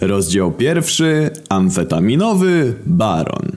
Rozdział pierwszy. Amfetaminowy baron.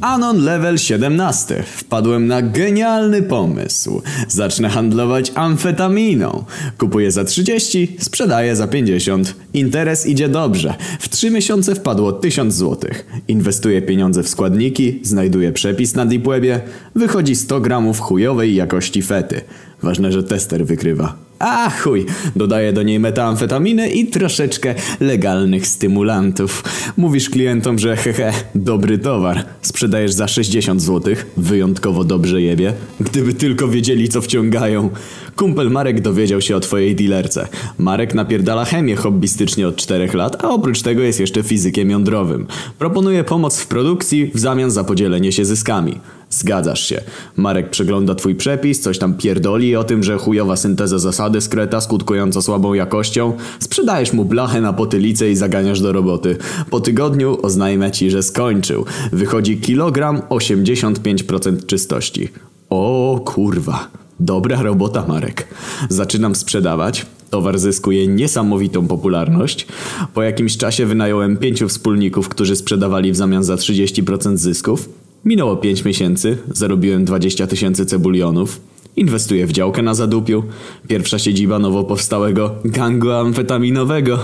Anon level 17. Wpadłem na genialny pomysł. Zacznę handlować amfetaminą. Kupuję za 30, sprzedaję za 50. Interes idzie dobrze. W 3 miesiące wpadło 1000 zł. Inwestuję pieniądze w składniki, znajduję przepis na Deepwebie. Wychodzi 100 gramów chujowej jakości fety. Ważne, że tester wykrywa. A chuj, dodaję do niej metamfetaminy i troszeczkę legalnych stymulantów. Mówisz klientom, że hehe, dobry towar. Sprzedajesz za 60 zł, wyjątkowo dobrze jebie. Gdyby tylko wiedzieli co wciągają. Kumpel Marek dowiedział się o twojej dealerce. Marek napierdala chemię hobbystycznie od 4 lat, a oprócz tego jest jeszcze fizykiem jądrowym. Proponuje pomoc w produkcji w zamian za podzielenie się zyskami. Zgadzasz się. Marek przegląda twój przepis, coś tam pierdoli o tym, że chujowa synteza zasady skreta skutkująca słabą jakością. Sprzedajesz mu blachę na potylicę i zaganiasz do roboty. Po tygodniu oznajmia ci, że skończył. Wychodzi kilogram 85% czystości. O kurwa. Dobra robota, Marek. Zaczynam sprzedawać. Towar zyskuje niesamowitą popularność. Po jakimś czasie wynająłem pięciu wspólników, którzy sprzedawali w zamian za 30% zysków. Minęło 5 miesięcy, zarobiłem 20 tysięcy cebulionów. Inwestuję w działkę na zadupiu. Pierwsza siedziba nowo powstałego gangu amfetaminowego.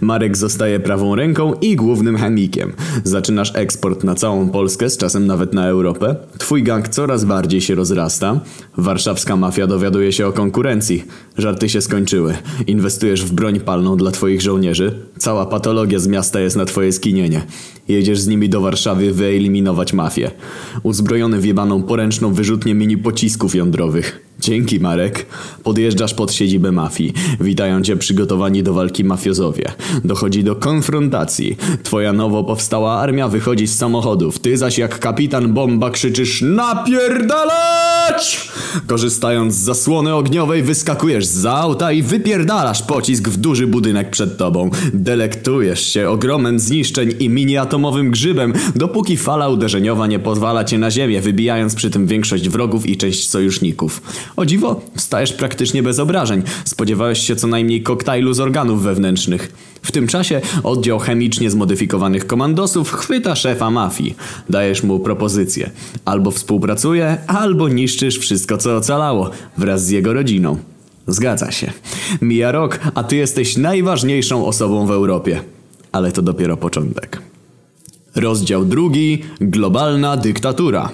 Marek zostaje prawą ręką i głównym chemikiem. Zaczynasz eksport na całą Polskę, z czasem nawet na Europę. Twój gang coraz bardziej się rozrasta. Warszawska mafia dowiaduje się o konkurencji. Żarty się skończyły. Inwestujesz w broń palną dla twoich żołnierzy. Cała patologia z miasta jest na twoje skinienie. Jedziesz z nimi do Warszawy wyeliminować mafię. Uzbrojony w jebaną poręczną wyrzutnię mini pocisków jądrowych. Dzięki Marek. Podjeżdżasz pod siedzibę mafii. Witają cię przygotowani do walki mafiozowie. Dochodzi do konfrontacji. Twoja nowo powstała armia wychodzi z samochodów. Ty zaś jak kapitan bomba krzyczysz Korzystając z zasłony ogniowej wyskakujesz z auta i wypierdalasz pocisk w duży budynek przed tobą. Delektujesz się ogromem zniszczeń i miniatomowym grzybem, dopóki fala uderzeniowa nie pozwala cię na ziemię, wybijając przy tym większość wrogów i część sojuszników. O dziwo, wstajesz praktycznie bez obrażeń. Spodziewałeś się co najmniej koktajlu z organów wewnętrznych. W tym czasie oddział chemicznie zmodyfikowanych komandosów chwyta szefa mafii. Dajesz mu propozycję. Albo współpracuje, albo niszczysz wszystko co ocalało wraz z jego rodziną. Zgadza się. Mija rok, a ty jesteś najważniejszą osobą w Europie. Ale to dopiero początek. Rozdział drugi. Globalna dyktatura.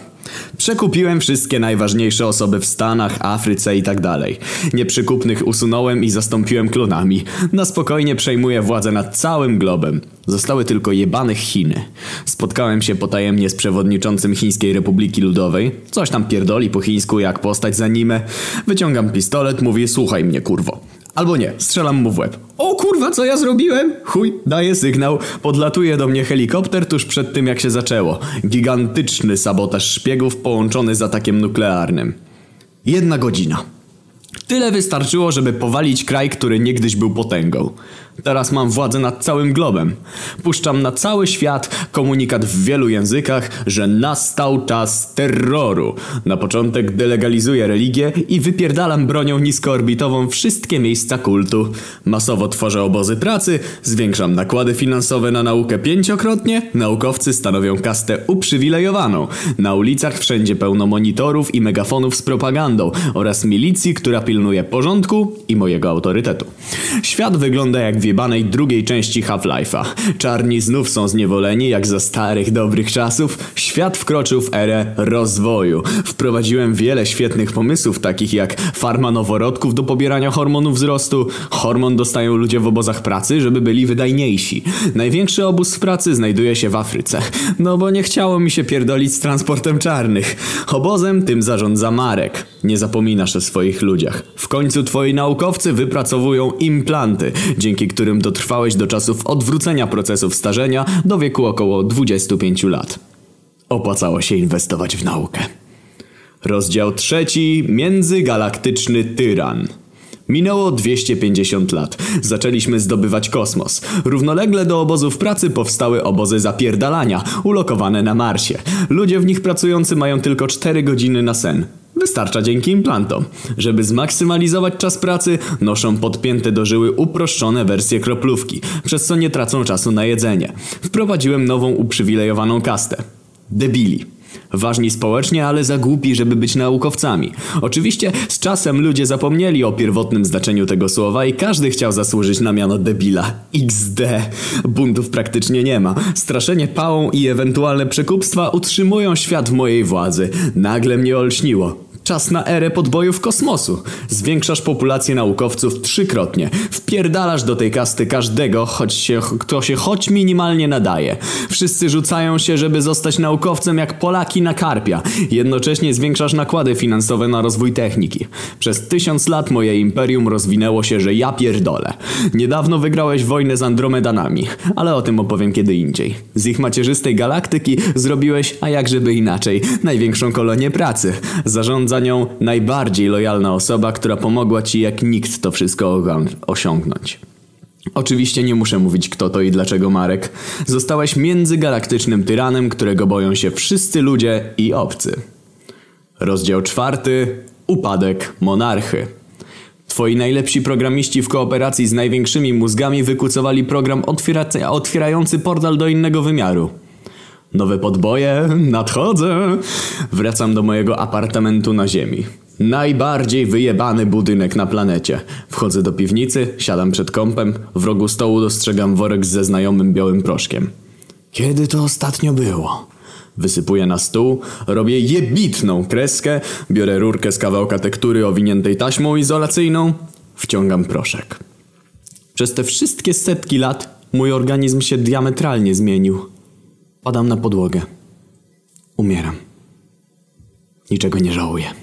Przekupiłem wszystkie najważniejsze osoby w Stanach, Afryce i tak dalej. Nieprzykupnych usunąłem i zastąpiłem klonami. Na spokojnie przejmuję władzę nad całym globem. Zostały tylko jebanych Chiny. Spotkałem się potajemnie z przewodniczącym Chińskiej Republiki Ludowej. Coś tam pierdoli po chińsku jak postać z anime. Wyciągam pistolet, mówi słuchaj mnie kurwo. Albo nie, strzelam mu w łeb. O kurwa, co ja zrobiłem? Chuj, daje sygnał. Podlatuje do mnie helikopter tuż przed tym jak się zaczęło. Gigantyczny sabotaż szpiegów połączony z atakiem nuklearnym. Jedna godzina. Tyle wystarczyło, żeby powalić kraj, który niegdyś był potęgą. Teraz mam władzę nad całym globem. Puszczam na cały świat komunikat w wielu językach, że nastał czas terroru. Na początek delegalizuję religię i wypierdalam bronią niskoorbitową wszystkie miejsca kultu. Masowo tworzę obozy pracy, zwiększam nakłady finansowe na naukę pięciokrotnie, naukowcy stanowią kastę uprzywilejowaną. Na ulicach wszędzie pełno monitorów i megafonów z propagandą oraz milicji, która pilnuje porządku i mojego autorytetu. Świat wygląda jak wjebanej drugiej części Half-Life'a. Czarni znów są zniewoleni, jak za starych, dobrych czasów. Świat wkroczył w erę rozwoju. Wprowadziłem wiele świetnych pomysłów, takich jak farma noworodków do pobierania hormonu wzrostu. Hormon dostają ludzie w obozach pracy, żeby byli wydajniejsi. Największy obóz w pracy znajduje się w Afryce. No bo nie chciało mi się pierdolić z transportem czarnych. Obozem tym zarządza Marek. Nie zapominasz o swoich ludziach. W końcu twoi naukowcy wypracowują implanty, dzięki którym dotrwałeś do czasów odwrócenia procesów starzenia do wieku około 25 lat. Opłacało się inwestować w naukę. Rozdział trzeci. Międzygalaktyczny tyran. Minęło 250 lat. Zaczęliśmy zdobywać kosmos. Równolegle do obozów pracy powstały obozy zapierdalania, ulokowane na Marsie. Ludzie w nich pracujący mają tylko 4 godziny na sen. Wystarcza dzięki implantom. Żeby zmaksymalizować czas pracy, noszą podpięte do żyły uproszczone wersje kroplówki, przez co nie tracą czasu na jedzenie. Wprowadziłem nową uprzywilejowaną kastę. Debili. Ważni społecznie, ale za głupi, żeby być naukowcami. Oczywiście z czasem ludzie zapomnieli o pierwotnym znaczeniu tego słowa i każdy chciał zasłużyć na miano debila. XD. Buntów praktycznie nie ma. Straszenie pałą i ewentualne przekupstwa utrzymują świat w mojej władzy. Nagle mnie olśniło. Czas na erę podbojów kosmosu. Zwiększasz populację naukowców trzykrotnie. Wpierdalasz do tej kasty każdego, choć się, kto się choć minimalnie nadaje. Wszyscy rzucają się, żeby zostać naukowcem jak Polaki na karpia. Jednocześnie zwiększasz nakłady finansowe na rozwój techniki. Przez tysiąc lat moje imperium rozwinęło się, że ja pierdolę. Niedawno wygrałeś wojnę z Andromedanami, ale o tym opowiem kiedy indziej. Z ich macierzystej galaktyki zrobiłeś, a jak żeby inaczej, największą kolonię pracy. Zarządza nią najbardziej lojalna osoba, która pomogła ci jak nikt to wszystko osiągnąć. Oczywiście nie muszę mówić kto to i dlaczego Marek. Zostałeś międzygalaktycznym tyranem, którego boją się wszyscy ludzie i obcy. Rozdział czwarty. Upadek monarchy. Twoi najlepsi programiści w kooperacji z największymi mózgami wykucowali program otwiera otwierający portal do innego wymiaru. Nowe podboje, nadchodzę. Wracam do mojego apartamentu na ziemi. Najbardziej wyjebany budynek na planecie. Wchodzę do piwnicy, siadam przed kąpem, w rogu stołu dostrzegam worek ze znajomym białym proszkiem. Kiedy to ostatnio było? Wysypuję na stół, robię jebitną kreskę, biorę rurkę z kawałka tektury owiniętej taśmą izolacyjną, wciągam proszek. Przez te wszystkie setki lat mój organizm się diametralnie zmienił. Padam na podłogę. Umieram. Niczego nie żałuję.